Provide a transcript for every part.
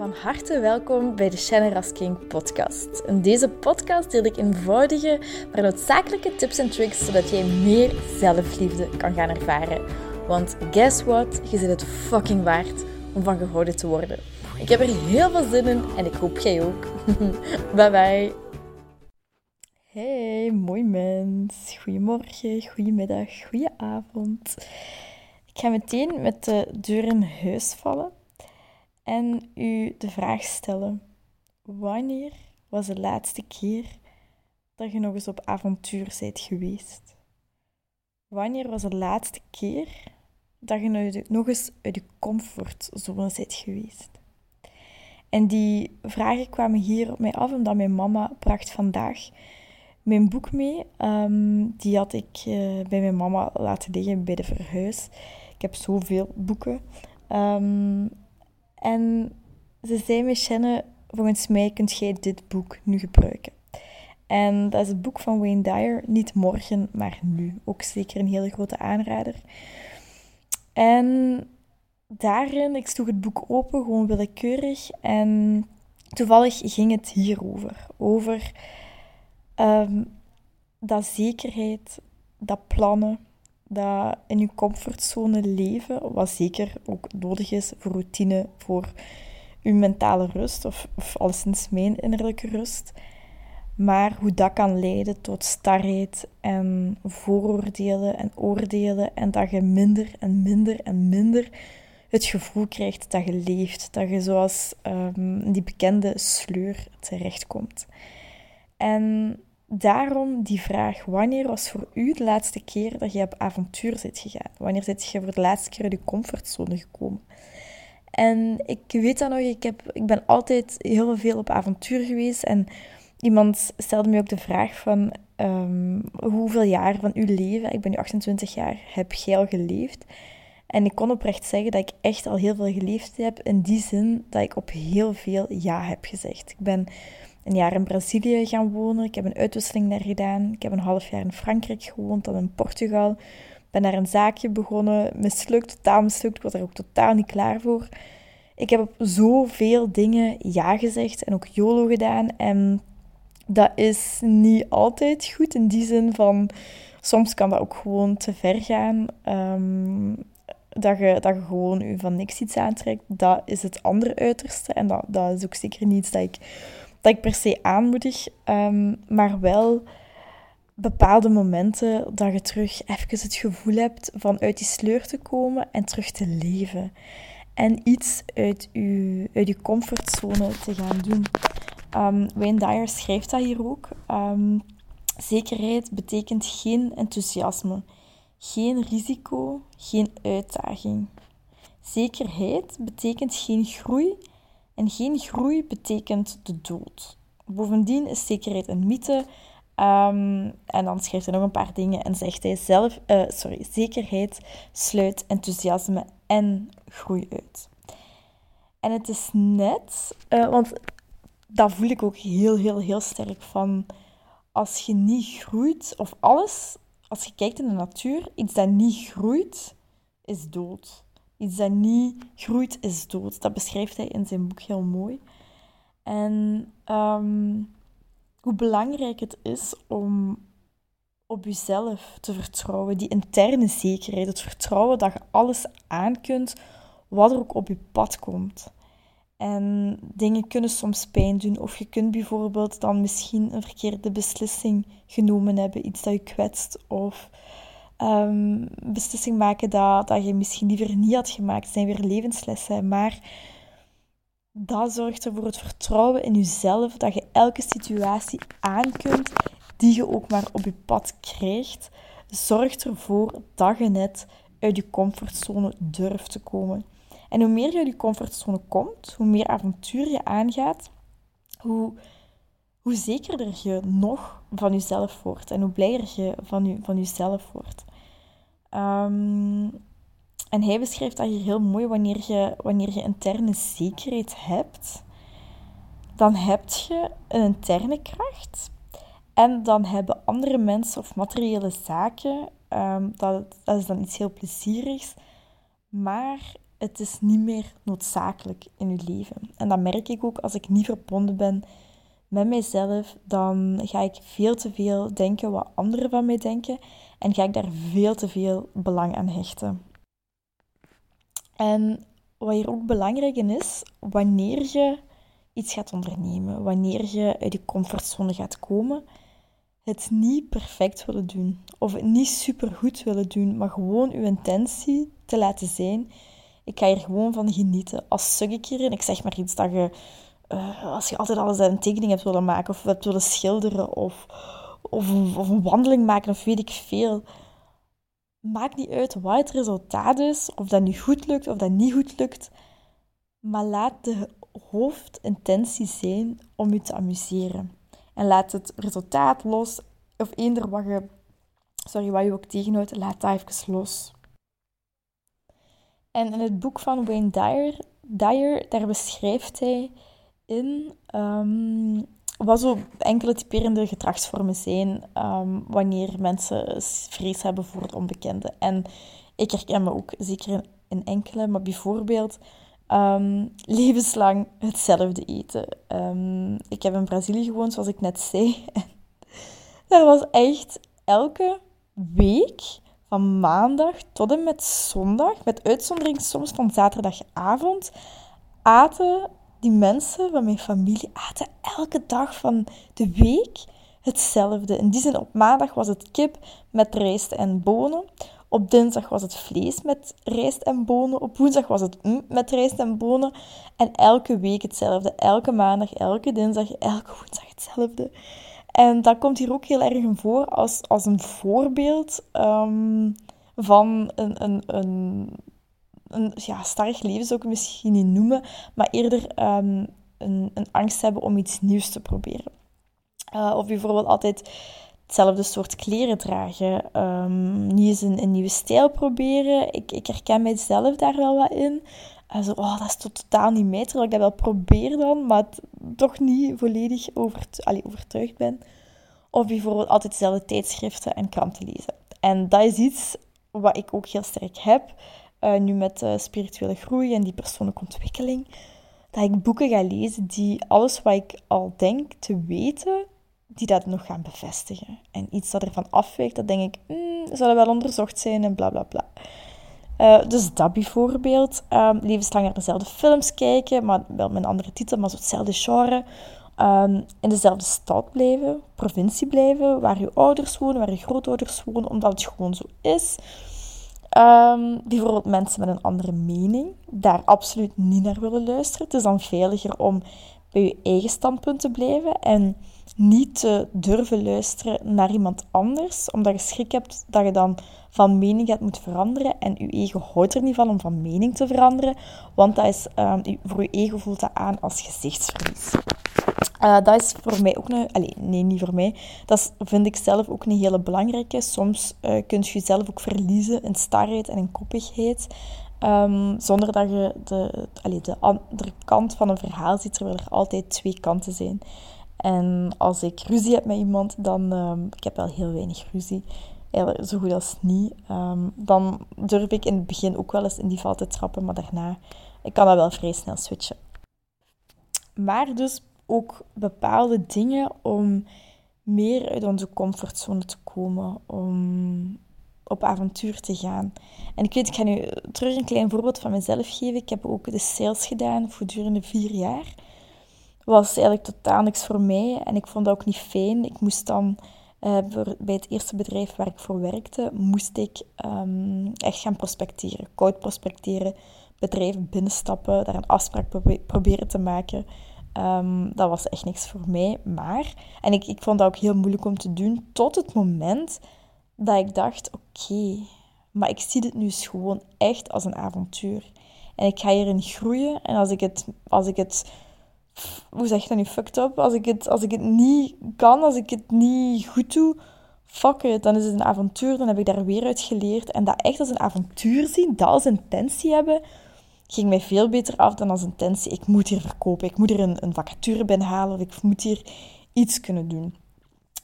Van harte welkom bij de Shannon Rasking podcast. In deze podcast deel ik eenvoudige, maar noodzakelijke tips en tricks zodat jij meer zelfliefde kan gaan ervaren. Want guess what? Je zit het fucking waard om van gehouden te worden. Ik heb er heel veel zin in en ik hoop jij ook. bye bye. Hey, mooi mens. Goedemorgen, goedemiddag, goedenavond. Ik ga meteen met de deur in huis vallen en u de vraag stellen: wanneer was de laatste keer dat je nog eens op avontuur bent geweest? Wanneer was de laatste keer dat je nog eens uit je comfortzone bent geweest? En die vragen kwamen hier op mij af omdat mijn mama bracht vandaag mijn boek mee. Um, die had ik uh, bij mijn mama laten liggen bij de verhuis. Ik heb zoveel boeken. Um, en ze zei me, Shannon, volgens mij kunt jij dit boek nu gebruiken. En dat is het boek van Wayne Dyer, niet morgen, maar nu. Ook zeker een hele grote aanrader. En daarin, ik sloeg het boek open, gewoon willekeurig. En toevallig ging het hierover. Over um, dat zekerheid, dat plannen, dat in je comfortzone leven, wat zeker ook nodig is voor routine, voor je mentale rust, of, of alleszins mijn innerlijke rust. Maar hoe dat kan leiden tot starheid en vooroordelen en oordelen. En dat je minder en minder en minder het gevoel krijgt dat je leeft. Dat je zoals um, die bekende sleur terechtkomt. En daarom die vraag: wanneer was voor u de laatste keer dat je op avontuur bent gegaan? Wanneer zit je voor de laatste keer uit je comfortzone gekomen? En ik weet dat nog, ik, heb, ik ben altijd heel veel op avontuur geweest. En iemand stelde me ook de vraag van um, hoeveel jaar van uw leven, ik ben nu 28 jaar, heb jij al geleefd? En ik kon oprecht zeggen dat ik echt al heel veel geleefd heb, in die zin dat ik op heel veel ja heb gezegd. Ik ben een jaar in Brazilië gaan wonen. Ik heb een uitwisseling daar gedaan. Ik heb een half jaar in Frankrijk gewoond, dan in Portugal. Ben daar een zaakje begonnen, mislukt, totaal mislukt. Ik was er ook totaal niet klaar voor. Ik heb op zoveel dingen ja gezegd en ook YOLO gedaan. En dat is niet altijd goed in die zin van... Soms kan dat ook gewoon te ver gaan. Um, dat je, dat je gewoon je van niks iets aantrekt. Dat is het andere uiterste. En dat, dat is ook zeker niets dat ik dat ik per se aanmoedig, um, maar wel bepaalde momenten dat je terug even het gevoel hebt van uit die sleur te komen en terug te leven. En iets uit je, uit je comfortzone te gaan doen. Um, Wayne Dyer schrijft dat hier ook. Um, zekerheid betekent geen enthousiasme, geen risico, geen uitdaging. Zekerheid betekent geen groei en geen groei betekent de dood. Bovendien is zekerheid een mythe. Um, en dan schrijft hij nog een paar dingen en zegt hij zelf, uh, sorry, zekerheid sluit enthousiasme en groei uit. En het is net, uh, want dat voel ik ook heel, heel, heel sterk van. Als je niet groeit, of alles, als je kijkt in de natuur, iets dat niet groeit, is dood. Iets dat niet groeit is dood. Dat beschrijft hij in zijn boek heel mooi. En um, hoe belangrijk het is om op jezelf te vertrouwen. Die interne zekerheid. Het vertrouwen dat je alles aan kunt wat er ook op je pad komt. En dingen kunnen soms pijn doen. Of je kunt bijvoorbeeld dan misschien een verkeerde beslissing genomen hebben. Iets dat je kwetst. Of um, beslissing maken dat, dat je misschien liever niet had gemaakt. Zijn weer levenslessen. Maar dat zorgt er voor het vertrouwen in jezelf. Dat je elke situatie aan kunt die je ook maar op je pad krijgt. Zorgt ervoor dat je net uit je comfortzone durft te komen. En hoe meer je uit je comfortzone komt, hoe meer avontuur je aangaat, hoe, hoe zekerder je nog van jezelf wordt en hoe blijer je van, je, van jezelf wordt. Um, en hij beschrijft dat hier heel mooi. Wanneer je, wanneer je interne zekerheid hebt, dan heb je een interne kracht. En dan hebben andere mensen of materiële zaken, um, dat, dat is dan iets heel plezierigs. Maar het is niet meer noodzakelijk in je leven. En dat merk ik ook als ik niet verbonden ben met mijzelf, dan ga ik veel te veel denken wat anderen van mij denken en ga ik daar veel te veel belang aan hechten. En wat hier ook belangrijk in is, wanneer je iets gaat ondernemen, wanneer je uit je comfortzone gaat komen, het niet perfect willen doen of het niet supergoed willen doen, maar gewoon je intentie te laten zijn. Ik ga hier gewoon van genieten. Als suk ik hierin, ik zeg maar iets dat je, uh, als je altijd alles een tekening hebt willen maken of hebt willen schilderen of, of, of een wandeling maken of weet ik veel. Maakt niet uit wat het resultaat is, of dat nu goed lukt of dat niet goed lukt. Maar laat de hoofdintentie zijn om je te amuseren. En laat het resultaat los, of eender wat je, sorry, wat je ook tegenhoudt, laat dat even los. En in het boek van Wayne Dyer, Dyer daar beschrijft hij in um, wat zo enkele typerende gedragsvormen zijn um, wanneer mensen vrees hebben voor het onbekende. En ik herken me ook zeker in enkele, maar bijvoorbeeld um, levenslang hetzelfde eten. Um, ik heb in Brazilië gewoond, zoals ik net zei. daar was echt elke week van maandag tot en met zondag, met uitzondering soms van zaterdagavond, aten die mensen van mijn familie aten elke dag van de week hetzelfde. In die zin, op maandag was het kip met rijst en bonen. Op dinsdag was het vlees met rijst en bonen. Op woensdag was het mm met rijst en bonen. En elke week hetzelfde. Elke maandag, elke dinsdag, elke woensdag hetzelfde. En dat komt hier ook heel erg in voor als, als een voorbeeld um, van een, een, een, een ja, starrig leven, zou ik het misschien niet noemen. Maar eerder um, een, een angst hebben om iets nieuws te proberen. Uh, of bijvoorbeeld altijd hetzelfde soort kleren dragen. Um, niet eens een, nieuwe stijl proberen. Ik, ik herken mijzelf daar wel wat in. Also, oh, dat is totaal niet mij, terwijl ik dat wel probeer dan, maar toch niet volledig overtuigd ben. Of bijvoorbeeld altijd dezelfde tijdschriften en kranten lezen. En dat is iets wat ik ook heel sterk heb, uh, nu met uh, spirituele groei en die persoonlijke ontwikkeling. Dat ik boeken ga lezen die alles wat ik al denk te weten, die dat nog gaan bevestigen. En iets dat ervan afwijkt, dat denk ik, mm, dat wel onderzocht zijn en bla bla bla. Uh, dus dat bijvoorbeeld. Um, levenslang naar dezelfde films kijken, maar wel met een andere titel, maar zo hetzelfde genre. Um, in dezelfde stad blijven, provincie blijven, waar je ouders wonen, waar je grootouders wonen, omdat het gewoon zo is. Um, bijvoorbeeld mensen met een andere mening, daar absoluut niet naar willen luisteren. Het is dan veiliger om bij je eigen standpunt te blijven en niet te durven luisteren naar iemand anders, omdat je schrik hebt dat je dan van mening gaat moeten veranderen en je ego houdt er niet van om van mening te veranderen, want dat is, um, voor je ego voelt dat aan als gezichtsverlies. Uh, dat is voor mij ook een... Nee, niet voor mij. Dat vind ik zelf ook een hele belangrijke. Soms uh, kun je jezelf ook verliezen in starheid en in koppigheid. Um, zonder dat je de, allez, de andere kant van een verhaal ziet, terwijl er altijd twee kanten zijn. En als ik ruzie heb met iemand, dan... Um, ik heb wel heel weinig ruzie. Zo goed als niet. Um, dan durf ik in het begin ook wel eens in die val te trappen, maar daarna... Ik kan dat wel vrij snel switchen. Maar dus ook bepaalde dingen om meer uit onze comfortzone te komen, om op avontuur te gaan. En ik weet, ik ga nu terug een klein voorbeeld van mezelf geven. Ik heb ook de sales gedaan voor durende vier jaar. Was eigenlijk totaal niks voor mij en ik vond dat ook niet fijn. Ik moest dan uh, bij het eerste bedrijf waar ik voor werkte, moest ik um, echt gaan prospecteren, koud prospecteren, bedrijven binnenstappen, daar een afspraak proberen te maken. Um, dat was echt niks voor mij. Maar, en ik, ik vond dat ook heel moeilijk om te doen, tot het moment dat ik dacht: oké, maar ik zie dit nu eens gewoon echt als een avontuur. En ik ga hierin groeien. En als ik het, als ik het hoe zeg je dat nu, fucked up? Als ik, het, als ik het niet kan, als ik het niet goed doe, fuck it, dan is het een avontuur. Dan heb ik daar weer uit geleerd. En dat echt als een avontuur zien, dat als intentie hebben, ging mij veel beter af dan als intentie. Ik moet hier verkopen, ik moet hier een, een vacature binnenhalen of ik moet hier iets kunnen doen.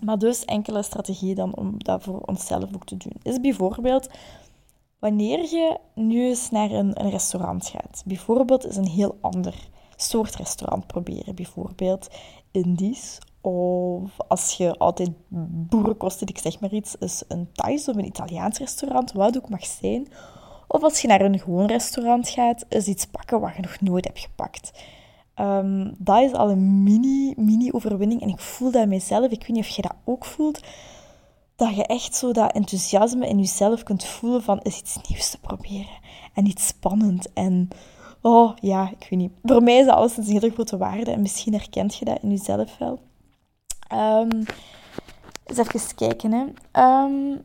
Maar dus enkele strategieën dan om dat voor onszelf ook te doen. Is bijvoorbeeld Wanneer je nu eens naar een, een restaurant gaat, bijvoorbeeld is een heel ander soort restaurant proberen, bijvoorbeeld Indisch of als je altijd boerenkosten, ik zeg maar iets, is een Thais of een Italiaans restaurant, wat ook mag zijn. Of als je naar een gewoon restaurant gaat, is iets pakken wat je nog nooit hebt gepakt. Um, dat is al een mini, mini overwinning. En ik voel dat in mezelf. Ik weet niet of je dat ook voelt. Dat je echt zo dat enthousiasme in jezelf kunt voelen van is iets nieuws te proberen. En iets spannend. En oh ja, ik weet niet. Voor mij is dat alles een hele grote waarde. En misschien herkent je dat in jezelf wel. Um, eens even kijken. Hè. Um,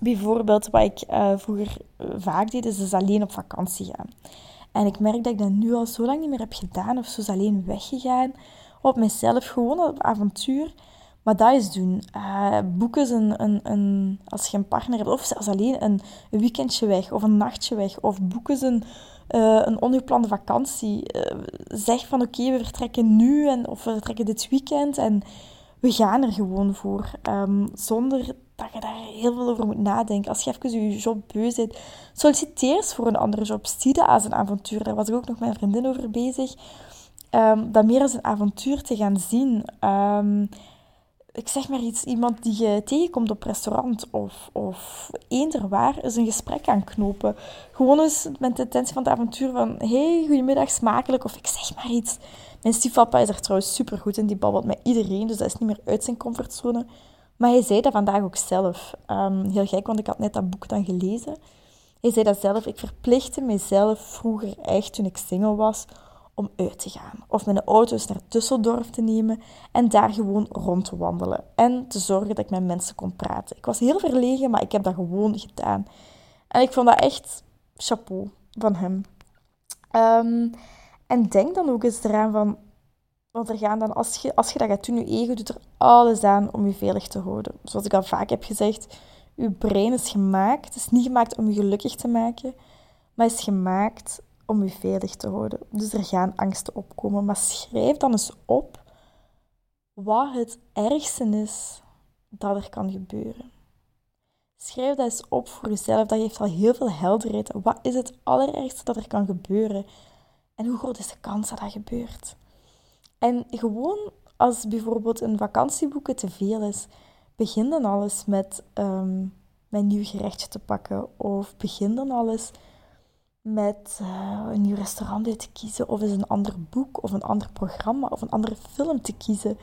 bijvoorbeeld, wat ik uh, vroeger vaak deed, is dus alleen op vakantie gaan. En ik merk dat ik dat nu al zo lang niet meer heb gedaan. Of zo is alleen weggegaan. Op mezelf, gewoon op avontuur. Maar dat is doen. Uh, boeken een, een, een, als je een partner hebt. Of zelfs alleen een, weekendje weg. Of een nachtje weg. Of boeken een, uh, een ongeplande vakantie. Uh, zeg van oké, we vertrekken nu. En, of we vertrekken dit weekend. En we gaan er gewoon voor. Um, zonder dat je daar heel veel over moet nadenken. Als je even je job beu bent, solliciteer eens voor een andere job. Zie dat als een avontuur. Daar was ik ook nog mijn vriendin over bezig. Um, dat meer als een avontuur te gaan zien. Um, ik zeg maar iets, iemand die je tegenkomt op restaurant of, of eender waar, is een gesprek aan knopen. Gewoon eens met de intentie van het avontuur van, hey, goedemiddag, smakelijk, of ik zeg maar iets. Mijn stiefpapa is er trouwens super goed in, die babbelt met iedereen, dus dat is niet meer uit zijn comfortzone. Maar hij zei dat vandaag ook zelf. Um, heel gek, want ik had net dat boek dan gelezen. Hij zei dat zelf. Ik verplichtte mezelf vroeger echt, toen ik single was, om uit te gaan. Of mijn auto eens naar Düsseldorf te nemen en daar gewoon rond te wandelen. En te zorgen dat ik met mensen kon praten. Ik was heel verlegen, maar ik heb dat gewoon gedaan. En ik vond dat echt chapeau van hem. Um, en denk dan ook eens eraan van want er gaan dan, als je, als je dat gaat doen, je ego doet er alles aan om je veilig te houden. Zoals ik al vaak heb gezegd, je brein is gemaakt. Het is niet gemaakt om je gelukkig te maken, maar is gemaakt om je veilig te houden. Dus er gaan angsten opkomen. Maar schrijf dan eens op wat het ergste is dat er kan gebeuren. Schrijf dat eens op voor jezelf. Dat geeft al heel veel helderheid. Wat is het allerergste dat er kan gebeuren? En hoe groot is de kans dat dat gebeurt? En gewoon als bijvoorbeeld een vakantieboeken te veel is, begin dan alles met um, mijn nieuw gerechtje te pakken. Of begin dan alles met uh, een nieuw restaurant uit te kiezen. Of eens een ander boek of een ander programma of een andere film te kiezen.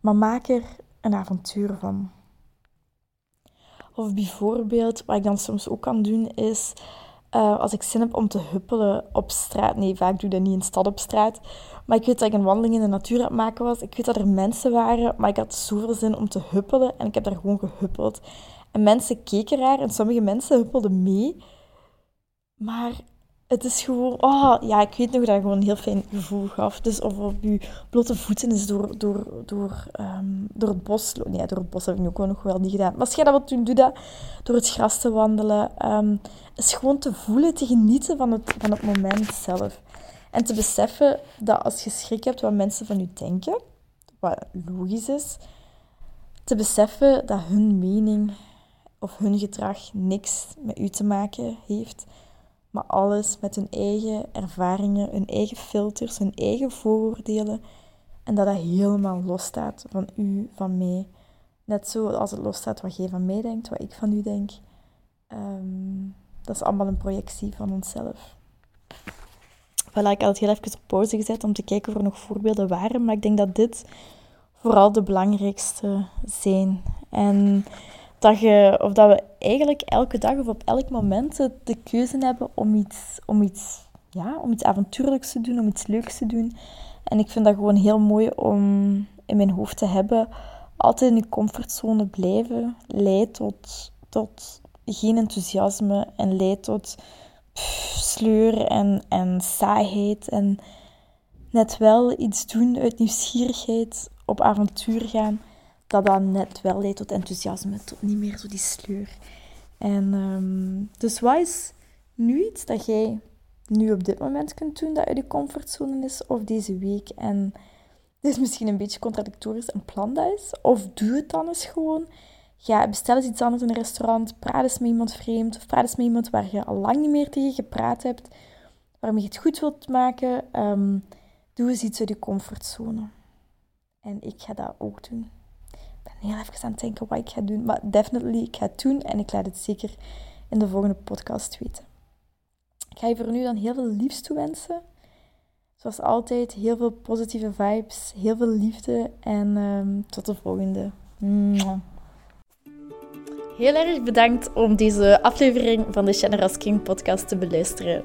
Maar maak er een avontuur van. Of bijvoorbeeld, wat ik dan soms ook kan doen, is uh, als ik zin heb om te huppelen op straat. Nee, vaak doe ik dat niet in stad op straat. Maar ik weet dat ik een wandeling in de natuur aan het maken was. Ik weet dat er mensen waren, maar ik had zoveel zin om te huppelen. En ik heb daar gewoon gehuppeld. En mensen keken raar en sommige mensen huppelden mee. Maar het is gewoon... Oh, ja, ik weet nog dat het gewoon een heel fijn gevoel gaf. Dus of op je blote voeten is door, door, door, um, door het bos... Nee, door het bos heb ik ook nog wel niet gedaan. Maar als jij dat doen, doe dat. Door het gras te wandelen. Um, is gewoon te voelen, te genieten van het, van het moment zelf. En te beseffen dat als je schrik hebt wat mensen van je denken, wat logisch is, te beseffen dat hun mening of hun gedrag niks met u te maken heeft, maar alles met hun eigen ervaringen, hun eigen filters, hun eigen vooroordelen. En dat dat helemaal losstaat van u, van mij. Net zo als het losstaat wat jij van mij denkt, wat ik van u denk. Ehm, dat is allemaal een projectie van onszelf. Voilà, ik had het heel even op pauze gezet om te kijken of er nog voorbeelden waren. Maar ik denk dat dit vooral de belangrijkste zijn. En dat, je, of dat we eigenlijk elke dag of op elk moment de keuze hebben om iets, om iets, ja, om iets avontuurlijks te doen, om iets leuks te doen. En ik vind dat gewoon heel mooi om in mijn hoofd te hebben. Altijd in je comfortzone blijven leidt tot, tot geen enthousiasme en leidt tot sleur en, en saaiheid. En net wel iets doen uit nieuwsgierigheid, op avontuur gaan, dat dan net wel leidt tot enthousiasme, tot niet meer zo die sleur. En um, dus wat is nu iets dat jij nu op dit moment kunt doen dat uit je comfortzone is, of deze week? En dit is misschien een beetje contradictorisch, een plan dat is. Of doe het dan eens gewoon. Ga bestel eens iets anders in een restaurant. Praat eens met iemand vreemd. Of praat eens met iemand waar je al lang niet meer tegen gepraat hebt. Waarmee je het goed wilt maken. Ehm, doe eens iets uit je comfortzone. En ik ga dat ook doen. Heel even aan het denken wat ik ga doen. Maar definitely, ik ga het doen. En ik laat het zeker in de volgende podcast weten. Ik ga je voor nu dan heel veel liefs toewensen. Zoals altijd, heel veel positieve vibes, heel veel liefde en ehm, tot de volgende. Heel erg bedankt om deze aflevering van de Generous King podcast te beluisteren.